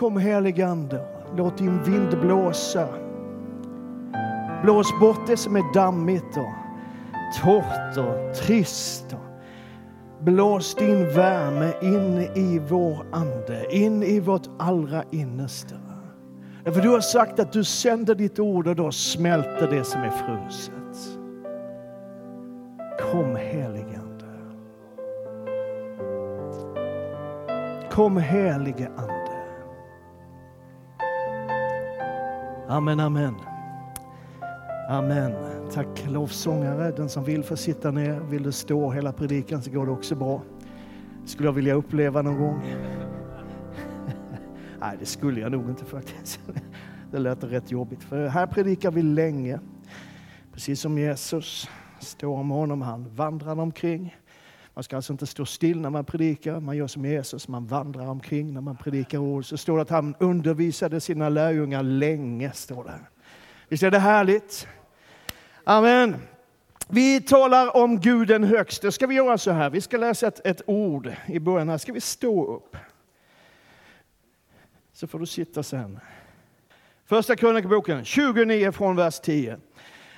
Kom heligande, låt din vind blåsa. Blås bort det som är dammigt och torrt och trist. Blås din värme in i vår ande, in i vårt allra innersta. För du har sagt att du sänder ditt ord och då smälter det som är fruset. Kom helige Ande. Kom helige Ande. Amen, amen. Amen. Tack lovsångare. Den som vill får sitta ner. Vill du stå hela predikan så går det också bra. skulle jag vilja uppleva någon gång. Nej, det skulle jag nog inte faktiskt. Det lät rätt jobbigt. För här predikar vi länge. Precis som Jesus. Står om honom, han vandrar omkring. Man ska alltså inte stå still när man predikar. Man gör som Jesus, man vandrar omkring när man predikar ord. Så står det att han undervisade sina lärjungar länge. Står det. Visst är det härligt? Amen. Vi talar om Gud den högste. Ska vi göra så här? Vi ska läsa ett, ett ord i början. Här ska vi stå upp. Så får du sitta sen. Första krönikboken 29 från vers 10.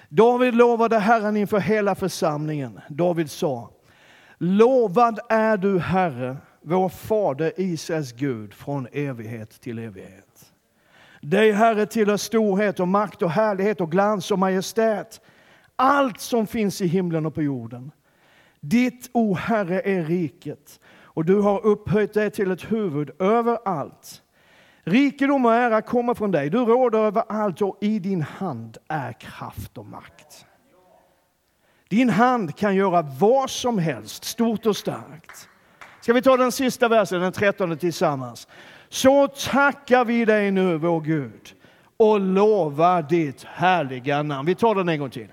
David lovade Herren inför hela församlingen. David sa, Lovad är du Herre, vår fader Israels Gud, från evighet till evighet. Dig, Herre, tillhör storhet och makt och härlighet och glans och majestät. Allt som finns i himlen och på jorden. Ditt, o Herre, är riket och du har upphöjt dig till ett huvud över allt. Rikedom och ära kommer från dig. Du råder över allt och i din hand är kraft och makt. Din hand kan göra vad som helst, stort och starkt. Ska vi ta den sista versen, den trettonde tillsammans? Så tackar vi dig nu, vår Gud, och lovar ditt härliga namn. Vi tar den en gång till.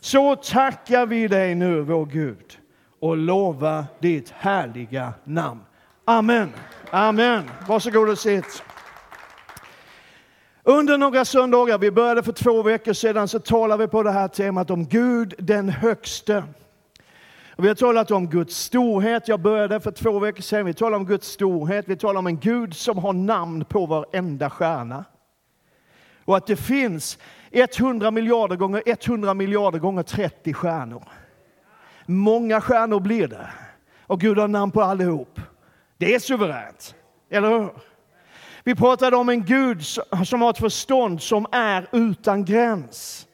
Så tackar vi dig nu, vår Gud, och lovar ditt härliga namn. Amen. Amen. Varsågod och sitt. Under några söndagar, vi började för två veckor sedan, så talade vi på det här temat om Gud den högste. vi har talat om Guds storhet. Jag började för två veckor sedan. Vi talade om Guds storhet. Vi talade om en Gud som har namn på varenda stjärna. Och att det finns 100 miljarder gånger 100 miljarder gånger 30 stjärnor. Många stjärnor blir det. Och Gud har namn på allihop. Det är suveränt. Eller hur? Vi pratade om en Gud som har ett förstånd som är utan gräns.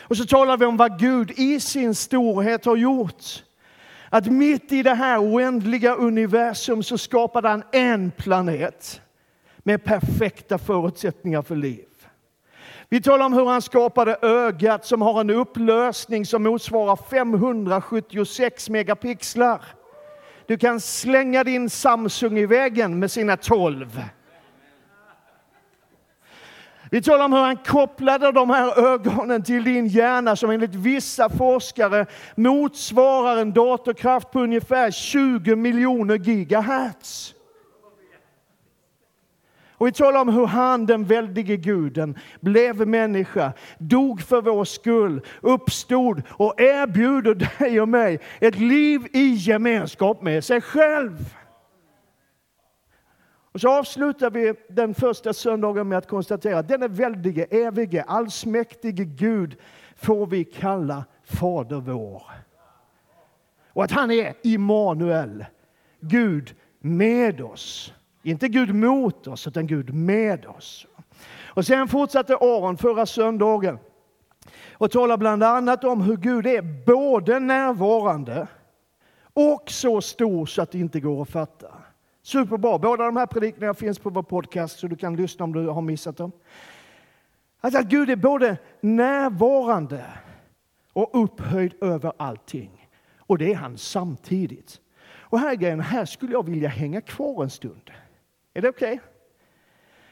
Och så talade vi om vad Gud i sin storhet har gjort. Att mitt i det här oändliga universum så skapade han en planet med perfekta förutsättningar för liv. Vi talar om hur han skapade ögat som har en upplösning som motsvarar 576 megapixlar. Du kan slänga din Samsung i väggen med sina 12. Vi talar om hur han kopplade de här ögonen till din hjärna som enligt vissa forskare motsvarar en datorkraft på ungefär 20 miljoner gigahertz. Och vi talar om hur han, den väldige guden, blev människa, dog för vår skull, uppstod och erbjuder dig och mig ett liv i gemenskap med sig själv. Och så avslutar vi den första söndagen med att konstatera att denne väldige, evige, allsmäktige Gud får vi kalla Fader vår. Och att han är Immanuel, Gud med oss. Inte Gud mot oss, utan Gud med oss. Och sen fortsatte Aron förra söndagen och talar bland annat om hur Gud är både närvarande och så stor så att det inte går att fatta. Superbra. Båda de här predikningarna finns på vår podcast så du kan lyssna om du har missat dem. Alltså att Gud är både närvarande och upphöjd över allting. Och det är han samtidigt. Och här grejen, här skulle jag vilja hänga kvar en stund. Är det okej? Okay?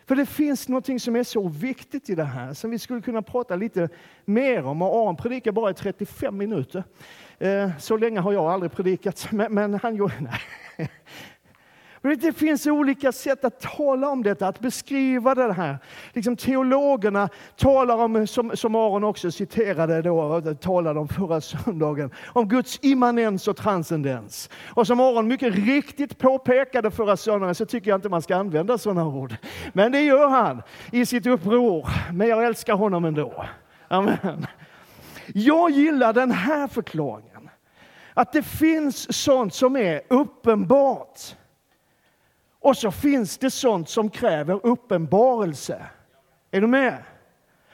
För det finns något som är så viktigt i det här som vi skulle kunna prata lite mer om. Och Aron predikar bara i 35 minuter. Eh, så länge har jag aldrig predikat, men han gjorde... Nej. Det finns olika sätt att tala om detta, att beskriva det här. Liksom teologerna talar om, som, som Aron också citerade då, talade om förra söndagen, om Guds immanens och transcendens. Och som Aron mycket riktigt påpekade förra söndagen så tycker jag inte man ska använda sådana ord. Men det gör han i sitt uppror. Men jag älskar honom ändå. Amen. Jag gillar den här förklaringen. Att det finns sånt som är uppenbart. Och så finns det sånt som kräver uppenbarelse. Är du med?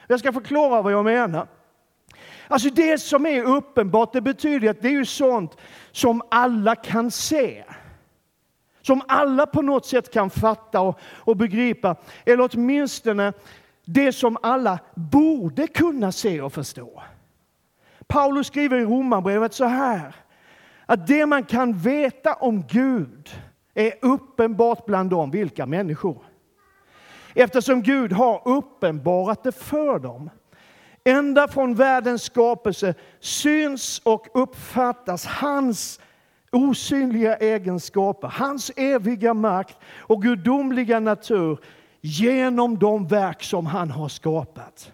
Jag ska förklara vad jag menar. Alltså det som är uppenbart, det betyder att det är sånt som alla kan se. Som alla på något sätt kan fatta och, och begripa. Eller åtminstone det som alla borde kunna se och förstå. Paulus skriver i Romarbrevet så här, att det man kan veta om Gud är uppenbart bland dem. Vilka människor? Eftersom Gud har uppenbarat det för dem. Ända från världens skapelse syns och uppfattas hans osynliga egenskaper, hans eviga makt och gudomliga natur genom de verk som han har skapat.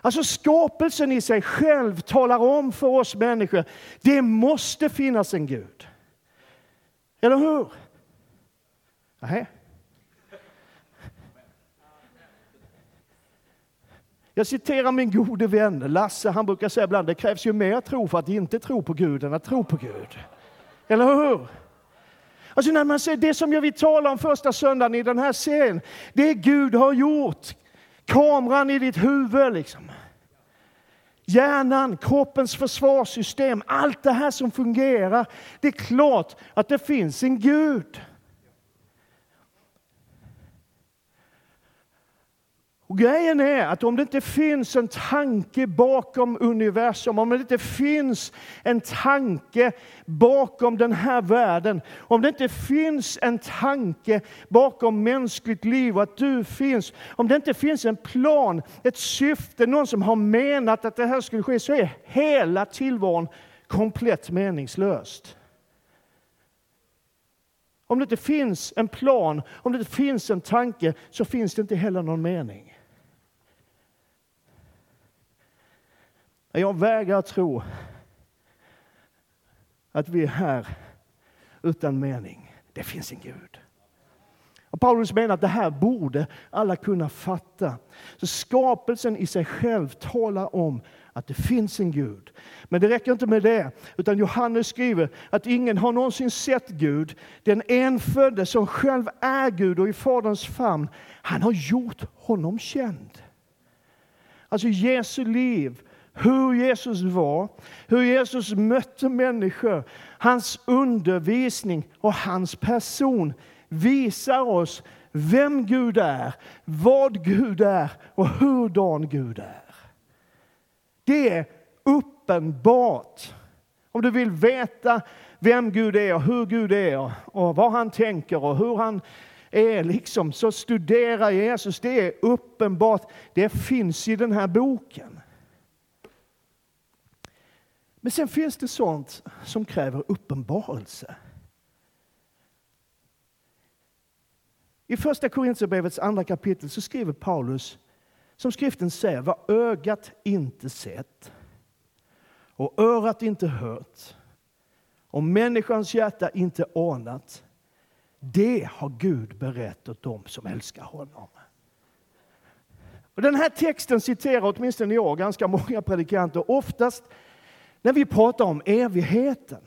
Alltså skapelsen i sig själv talar om för oss människor, det måste finnas en Gud. Eller hur? Nej. Jag citerar min gode vän Lasse, han brukar säga ibland, det krävs ju mer tro för att inte tro på Gud än att tro på Gud. Eller hur? Alltså när man ser det som jag vill tala om första söndagen i den här serien, det Gud har gjort. Kameran i ditt huvud liksom. Hjärnan, kroppens försvarssystem, allt det här som fungerar. Det är klart att det finns en Gud. Och grejen är att om det inte finns en tanke bakom universum, om det inte finns en tanke bakom den här världen, om det inte finns en tanke bakom mänskligt liv och att du finns, om det inte finns en plan, ett syfte, någon som har menat att det här skulle ske, så är hela tillvaron komplett meningslöst. Om det inte finns en plan, om det inte finns en tanke, så finns det inte heller någon mening. Jag vägrar tro att vi är här utan mening. Det finns en Gud. Och Paulus menar att det här borde alla kunna fatta. Så skapelsen i sig själv talar om att det finns en Gud. Men det räcker inte med det, utan Johannes skriver att ingen har någonsin sett Gud. Den enfödde som själv är Gud och i Faderns famn, han har gjort honom känd. Alltså Jesu liv hur Jesus var, hur Jesus mötte människor. Hans undervisning och hans person visar oss vem Gud är, vad Gud är och hurdan Gud är. Det är uppenbart. Om du vill veta vem Gud är och hur Gud är och vad han tänker och hur han är, liksom, så studera Jesus. Det är uppenbart. Det finns i den här boken. Men sen finns det sånt som kräver uppenbarelse. I första Korintierbrevets andra kapitel så skriver Paulus, som skriften säger, vad ögat inte sett och örat inte hört och människans hjärta inte anat, det har Gud berett åt dem som älskar honom. Och den här texten citerar åtminstone jag ganska många predikanter, oftast när vi pratar om evigheten.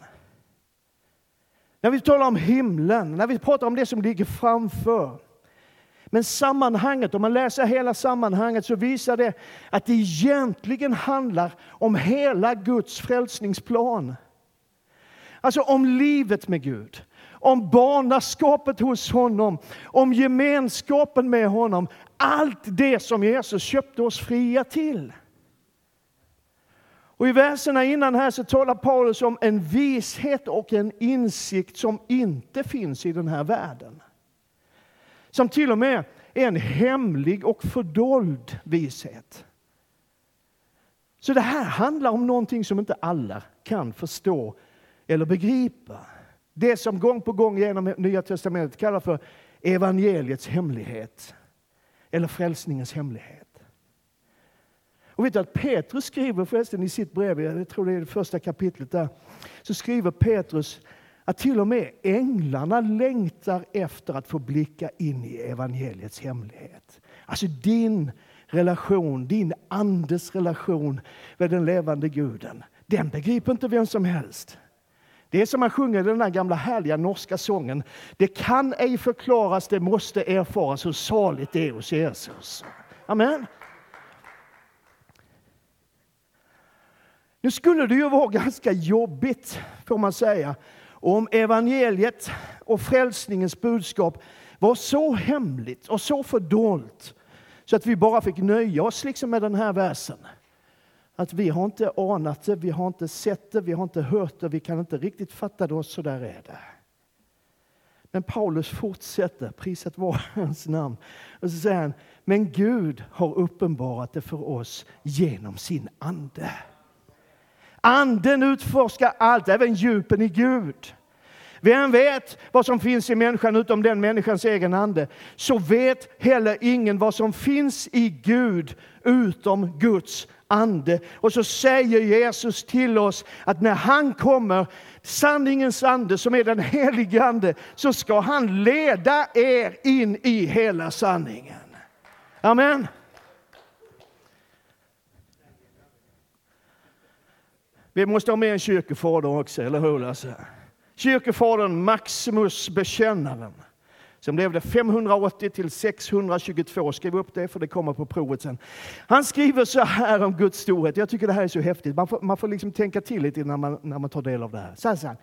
När vi talar om himlen, när vi pratar om det som ligger framför. Men sammanhanget, om man läser hela sammanhanget så visar det att det egentligen handlar om hela Guds frälsningsplan. Alltså om livet med Gud, om barnaskapet hos honom, om gemenskapen med honom. Allt det som Jesus köpte oss fria till. Och I verserna innan här så talar Paulus om en vishet och en insikt som inte finns i den här världen. Som till och med är en hemlig och fördold vishet. Så det här handlar om någonting som inte alla kan förstå eller begripa. Det som gång på gång genom Nya Testamentet kallas för evangeliets hemlighet. Eller frälsningens hemlighet. Och vet du att Petrus skriver förresten i sitt brev, jag tror det är det första kapitlet där, så skriver Petrus att till och med änglarna längtar efter att få blicka in i evangeliets hemlighet. Alltså din relation, din andes relation med den levande guden, den begriper inte vem som helst. Det är som man sjunger den där gamla härliga norska sången. Det kan ej förklaras, det måste erfaras hur saligt det är hos Jesus. Amen. Nu skulle det ju vara ganska jobbigt, får man säga, om evangeliet och frälsningens budskap var så hemligt och så fördolt så att vi bara fick nöja oss liksom med den här versen. Att vi har inte anat det, vi har inte sett det, vi har inte hört det, vi kan inte riktigt fatta det och så där är det. Men Paulus fortsätter, prisat vare hans namn. Och så säger han, men Gud har uppenbarat det för oss genom sin ande. Anden utforskar allt, även djupen i Gud. Vem vet vad som finns i människan utom den människans egen ande? Så vet heller ingen vad som finns i Gud utom Guds ande. Och så säger Jesus till oss att när han kommer, sanningens ande som är den helige ande, så ska han leda er in i hela sanningen. Amen. Vi måste ha med en kyrkofader också, eller hur Lasse? Kyrkofadern Maximus bekännaren som levde 580 till 622. Skriv upp det för det kommer på provet sen. Han skriver så här om Guds storhet. Jag tycker det här är så häftigt. Man får, man får liksom tänka till lite när man, när man tar del av det här. Så här, så här.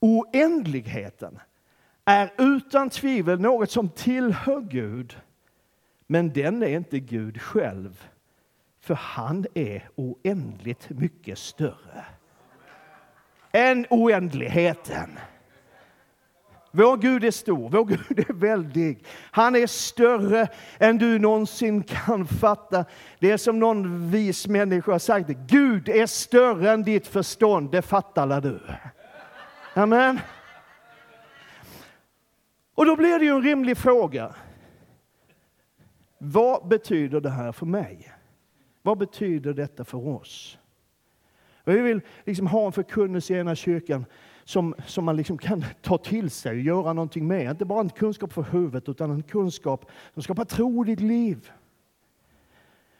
Oändligheten är utan tvivel något som tillhör Gud, men den är inte Gud själv. För han är oändligt mycket större än oändligheten. Vår Gud är stor, vår Gud är väldig. Han är större än du någonsin kan fatta. Det är som någon vis människa har sagt, Gud är större än ditt förstånd, det fattar du. Amen. Och då blir det ju en rimlig fråga. Vad betyder det här för mig? Vad betyder detta för oss? vi vill liksom ha en förkunnelse i ena kyrkan som, som man liksom kan ta till sig och göra någonting med. Inte bara en kunskap för huvudet, utan en kunskap som skapar tro i ditt liv.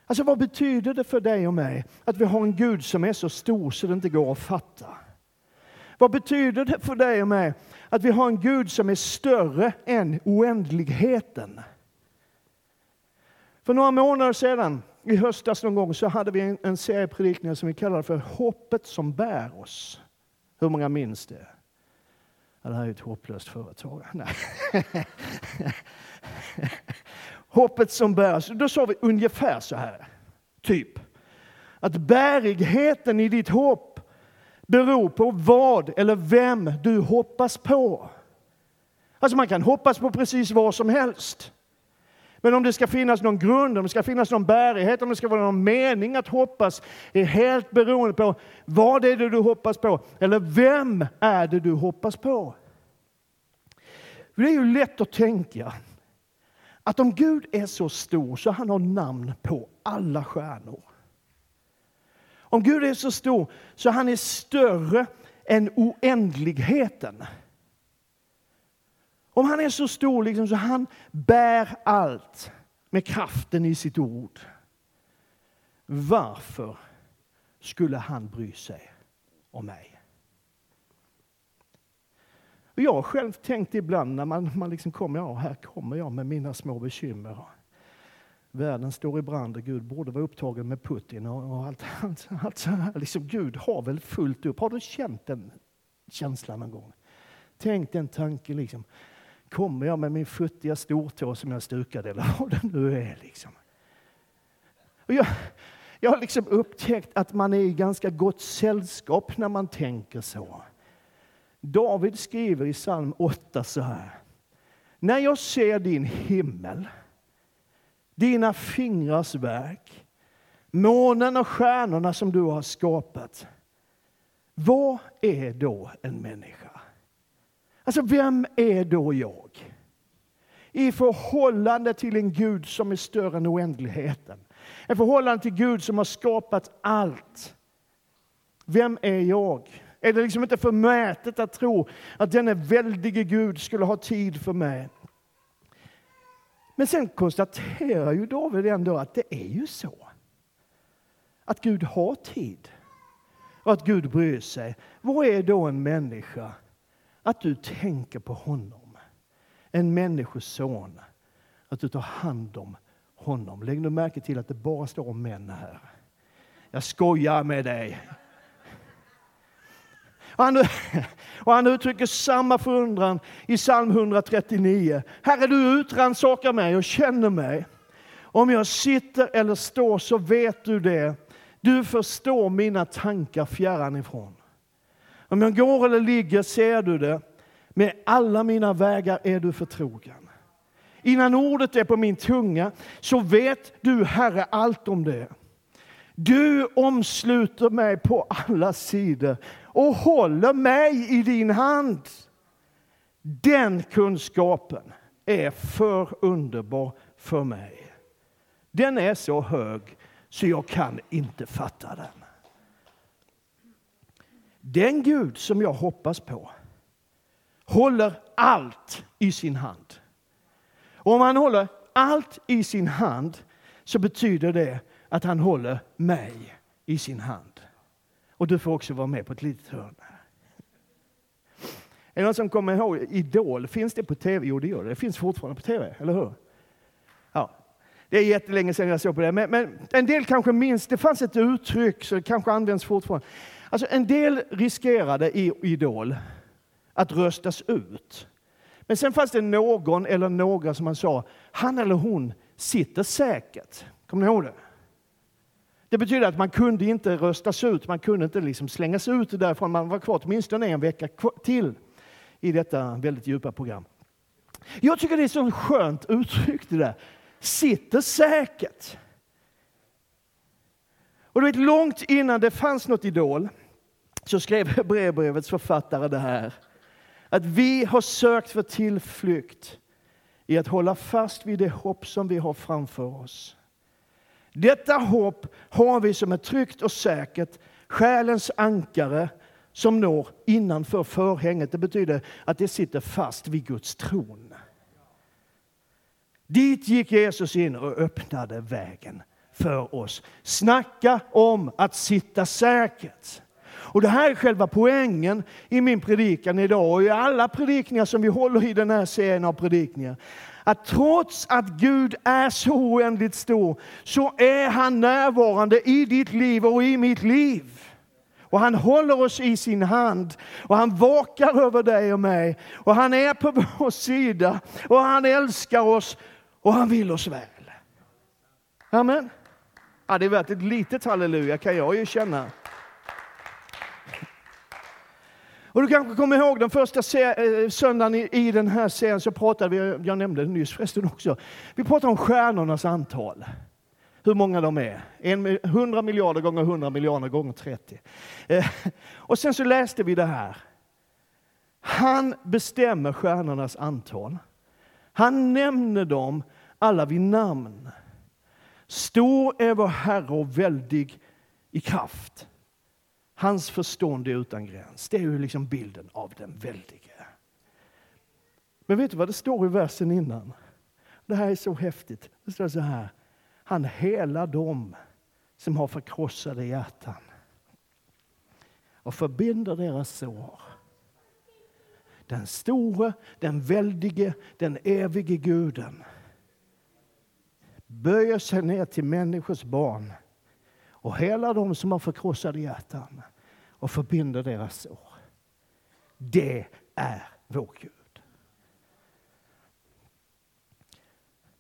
Alltså vad betyder det för dig och mig att vi har en Gud som är så stor så det inte går att fatta? Vad betyder det för dig och mig att vi har en Gud som är större än oändligheten? För några månader sedan i höstas någon gång så hade vi en, en serie predikningar som vi kallade för Hoppet som bär oss. Hur många minns det? Ja, det här är ett hopplöst företag. Nej. Hoppet som bär oss. Då sa vi ungefär så här, typ. Att bärigheten i ditt hopp beror på vad eller vem du hoppas på. Alltså man kan hoppas på precis vad som helst. Men om det ska finnas någon grund, om det ska finnas någon bärighet, om det ska vara någon mening att hoppas är helt beroende på vad är det du hoppas på eller vem är det du hoppas på. Det är ju lätt att tänka att om Gud är så stor så han har namn på alla stjärnor. Om Gud är så stor så han är större än oändligheten. Om han är så stor liksom, så han bär allt med kraften i sitt ord. Varför skulle han bry sig om mig? Och jag har själv tänkt ibland när man, man liksom kommer, ja här kommer jag med mina små bekymmer. Världen står i brand och Gud borde vara upptagen med Putin och, och allt, allt, allt så här. Liksom, Gud har väl fullt upp. Har du känt den känslan någon gång? Tänk den tanken liksom. Kommer jag med min futtiga stortå som jag stukade eller vad det nu är. Liksom. Och jag, jag har liksom upptäckt att man är i ganska gott sällskap när man tänker så. David skriver i psalm 8 så här. När jag ser din himmel, dina fingrars verk, månen och stjärnorna som du har skapat. Vad är då en människa? Alltså, vem är då jag? I förhållande till en Gud som är större än oändligheten. I förhållande till Gud som har skapat allt. Vem är jag? Är det liksom inte förmätet att tro att denne väldige Gud skulle ha tid för mig? Men sen konstaterar ju David ändå att det är ju så. Att Gud har tid och att Gud bryr sig. Vad är då en människa? Att du tänker på honom. En människoson. Att du tar hand om honom. Lägg nu märke till att det bara står om män här. Jag skojar med dig. Och han, och han uttrycker samma förundran i psalm 139. Herre, du utransakar mig och känner mig. Om jag sitter eller står så vet du det. Du förstår mina tankar fjärran ifrån. Om jag går eller ligger ser du det. Med alla mina vägar är du förtrogen. Innan ordet är på min tunga så vet du, Herre, allt om det. Du omsluter mig på alla sidor och håller mig i din hand. Den kunskapen är för underbar för mig. Den är så hög så jag kan inte fatta den. Den Gud som jag hoppas på håller allt i sin hand. Och om han håller allt i sin hand så betyder det att han håller mig i sin hand. Och du får också vara med på ett litet hörn. Är det någon som kommer ihåg Idol? Finns det på tv? Jo, det gör det. Det finns fortfarande på tv, eller hur? Ja. Det är jättelänge sedan jag såg på det. Men, men en del kanske minns, det fanns ett uttryck som kanske används fortfarande. Alltså en del riskerade i Idol att röstas ut. Men sen fanns det någon eller några som man sa, han eller hon sitter säkert. Kommer ni ihåg det? Det betyder att man kunde inte röstas ut, man kunde inte liksom slängas ut därifrån. Man var kvar åtminstone en vecka till i detta väldigt djupa program. Jag tycker det är så skönt uttryck det där. Sitter säkert. Och du vet, långt innan det fanns något Idol så skrev Hebreerbrevets författare det här. Att vi har sökt för tillflykt i att hålla fast vid det hopp som vi har framför oss. Detta hopp har vi som är tryggt och säkert, själens ankare som når innanför förhänget. Det betyder att det sitter fast vid Guds tron. Dit gick Jesus in och öppnade vägen för oss. Snacka om att sitta säkert. Och Det här är själva poängen i min predikan idag och i alla predikningar som vi håller i den här serien av predikningar. Att trots att Gud är så oändligt stor så är han närvarande i ditt liv och i mitt liv. Och han håller oss i sin hand och han vakar över dig och mig. Och han är på vår sida och han älskar oss och han vill oss väl. Amen. Ja, det är värt ett litet halleluja kan jag ju känna. Och du kanske kommer ihåg den första eh, söndagen i, i den här serien så pratade vi, jag nämnde det nyss förresten också, vi pratade om stjärnornas antal. Hur många de är. 100 miljarder gånger 100 miljarder gånger 30. Eh, och sen så läste vi det här. Han bestämmer stjärnornas antal. Han nämner dem alla vid namn. Stor är vår Herre och väldig i kraft. Hans förstånd är utan gräns. Det är ju liksom bilden av den väldige. Men vet du vad det står i versen innan? Det här är så häftigt. Det står så här. Han helar dem som har förkrossade hjärtan och förbinder deras sår. Den store, den väldige, den evige guden böjer sig ner till människors barn och hela de som har förkrossade hjärtan och förbinder deras sår. Det är vår Gud.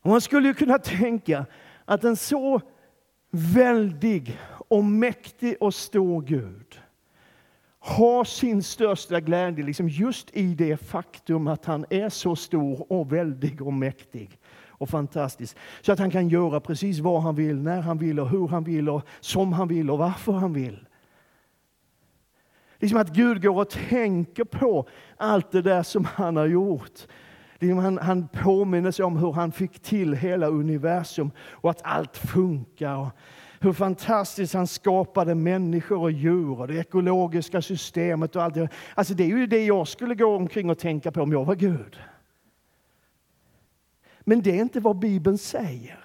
Och man skulle ju kunna tänka att en så väldig och mäktig och stor Gud har sin största glädje liksom just i det faktum att han är så stor och väldig och mäktig och fantastiskt. Så att han kan göra precis vad han vill, när han vill och hur han vill och som han vill och varför han vill. Liksom att Gud går och tänker på allt det där som han har gjort. Liksom han, han påminner sig om hur han fick till hela universum och att allt funkar. Och hur fantastiskt han skapade människor och djur och det ekologiska systemet och allt det. Alltså det är ju det jag skulle gå omkring och tänka på om jag var Gud. Men det är inte vad Bibeln säger.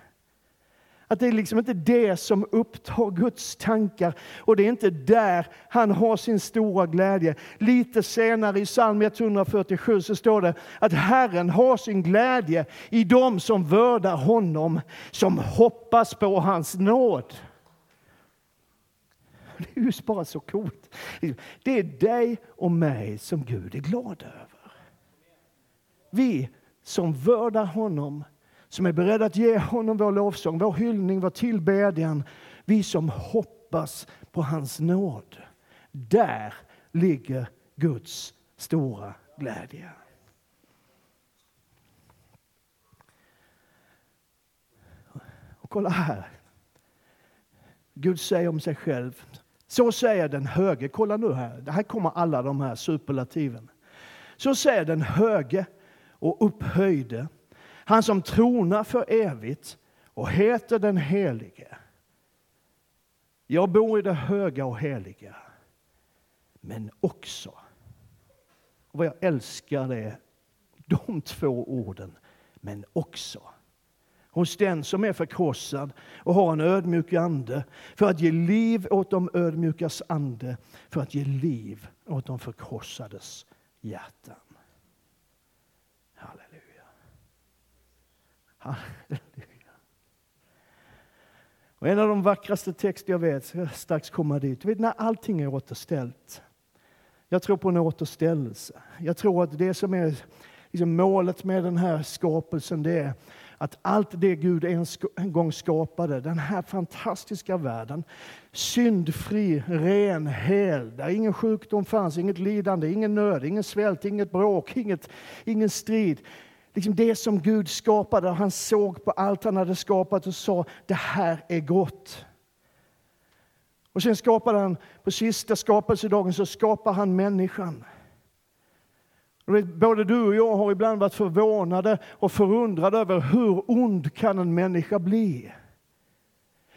Att det är liksom inte det som upptar Guds tankar och det är inte där han har sin stora glädje. Lite senare i psalm 147 så står det att Herren har sin glädje i dem som vördar honom, som hoppas på hans nåd. Det är just bara så coolt. Det är dig och mig som Gud är glad över. Vi som vördar honom som är beredda att ge honom vår lovsång, vår hyllning, vår tillbedjan. Vi som hoppas på hans nåd. Där ligger Guds stora glädje. Och kolla här. Gud säger om sig själv. Så säger den höge. Kolla nu här. Här kommer alla de här superlativen. Så säger den höge och upphöjde han som tronar för evigt och heter den Helige. Jag bor i det höga och heliga, men också, och vad jag älskar är de två orden, men också hos den som är förkrossad och har en ödmjuk ande för att ge liv åt de ödmjukas ande, för att ge liv åt de förkrossades hjärtan. Halleluja. Och en av de vackraste texter jag vet, ska jag strax komma dit. Du vet när allting är återställt. Jag tror på en återställelse. Jag tror att det som är liksom målet med den här skapelsen, det är att allt det Gud en gång skapade, den här fantastiska världen, syndfri, ren, hel, där ingen sjukdom fanns, inget lidande, ingen nöd, ingen svält, inget bråk, inget, ingen strid liksom det som Gud skapade. Han såg på allt han hade skapat och sa det här är gott. Och sen skapade han, på sista skapelsedagen så skapar han människan. Både du och jag har ibland varit förvånade och förundrade över hur ond kan en människa bli.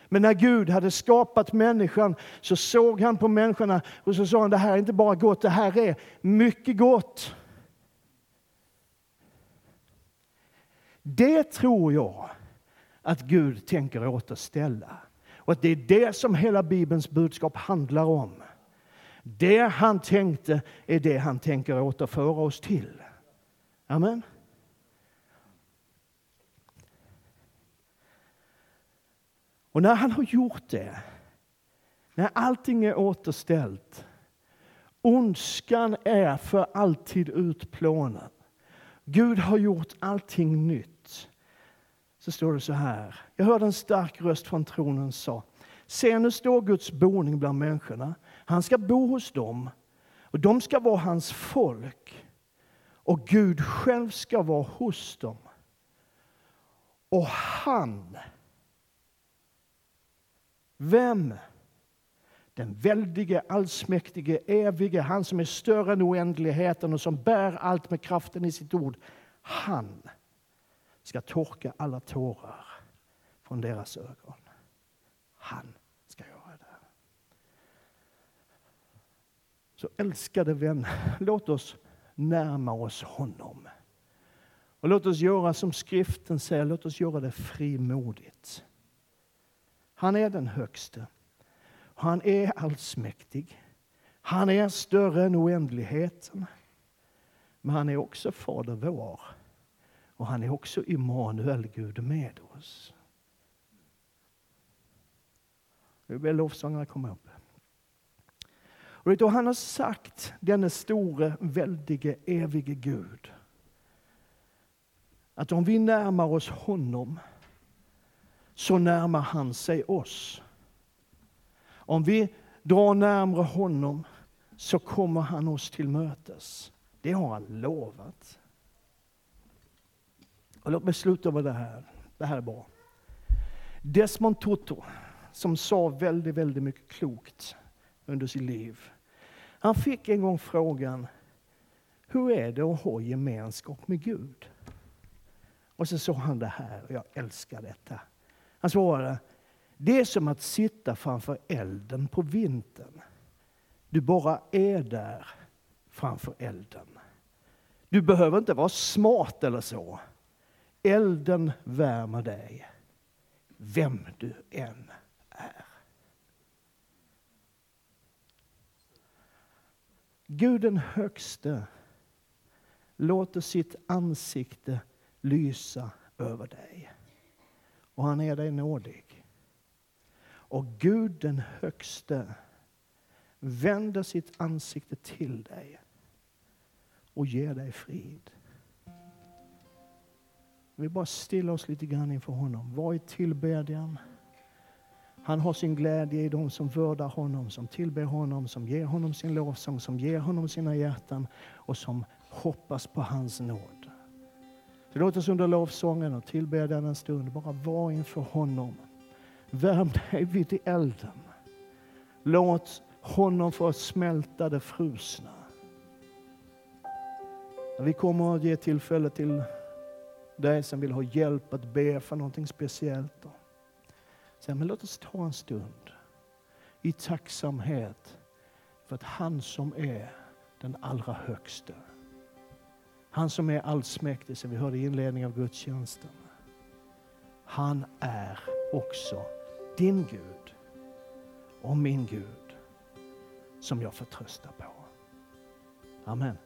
Men när Gud hade skapat människan så såg han på människorna och så sa han det här är inte bara gott, det här är mycket gott. Det tror jag att Gud tänker återställa. Och att det är det som hela Bibelns budskap handlar om. Det han tänkte är det han tänker återföra oss till. Amen. Och när han har gjort det, när allting är återställt, ondskan är för alltid utplånad. Gud har gjort allting nytt så står det så här. Jag hörde en stark röst från tronen sa Se, nu står Guds boning bland människorna. Han ska bo hos dem och de ska vara hans folk och Gud själv ska vara hos dem. Och han, vem? Den väldige, allsmäktige, evige, han som är större än oändligheten och som bär allt med kraften i sitt ord. Han ska torka alla tårar från deras ögon. Han ska göra det. Så älskade vänner, låt oss närma oss honom. Och låt oss göra som skriften säger, låt oss göra det frimodigt. Han är den högste. Han är allsmäktig. Han är större än oändligheten. Men han är också Fader vår. Och han är också Immanuel, Gud med oss. Nu ber lovsångarna komma upp. Och då han har sagt, denne store, väldige, evige Gud, att om vi närmar oss honom så närmar han sig oss. Om vi drar närmare honom så kommer han oss till mötes. Det har han lovat. Och låt mig sluta med det här. Det här är bra. Desmond Tutu, som sa väldigt, väldigt mycket klokt under sitt liv. Han fick en gång frågan, hur är det att ha gemenskap med Gud? Och så sa han det här, och jag älskar detta. Han svarade, det är som att sitta framför elden på vintern. Du bara är där framför elden. Du behöver inte vara smart eller så. Elden värmer dig, vem du än är. Gud den högste låter sitt ansikte lysa över dig. Och han är dig nådig. Och Gud den högste vänder sitt ansikte till dig och ger dig frid. Vi bara stilla oss lite grann inför honom. Var i tillbedjan. Han har sin glädje i dem som vördar honom, som tillber honom, som ger honom sin lovsång, som ger honom sina hjärtan och som hoppas på hans nåd. Så låt oss under lovsången och tillbedjan en stund bara vara inför honom. Värm dig vid elden. Låt honom få smälta det frusna. Vi kommer att ge tillfälle till dig som vill ha hjälp att be för någonting speciellt. Men låt oss ta en stund i tacksamhet för att han som är den allra högste, han som är allsmäktig, som vi hörde i inledningen av gudstjänsten. Han är också din Gud och min Gud som jag förtröstar på. Amen.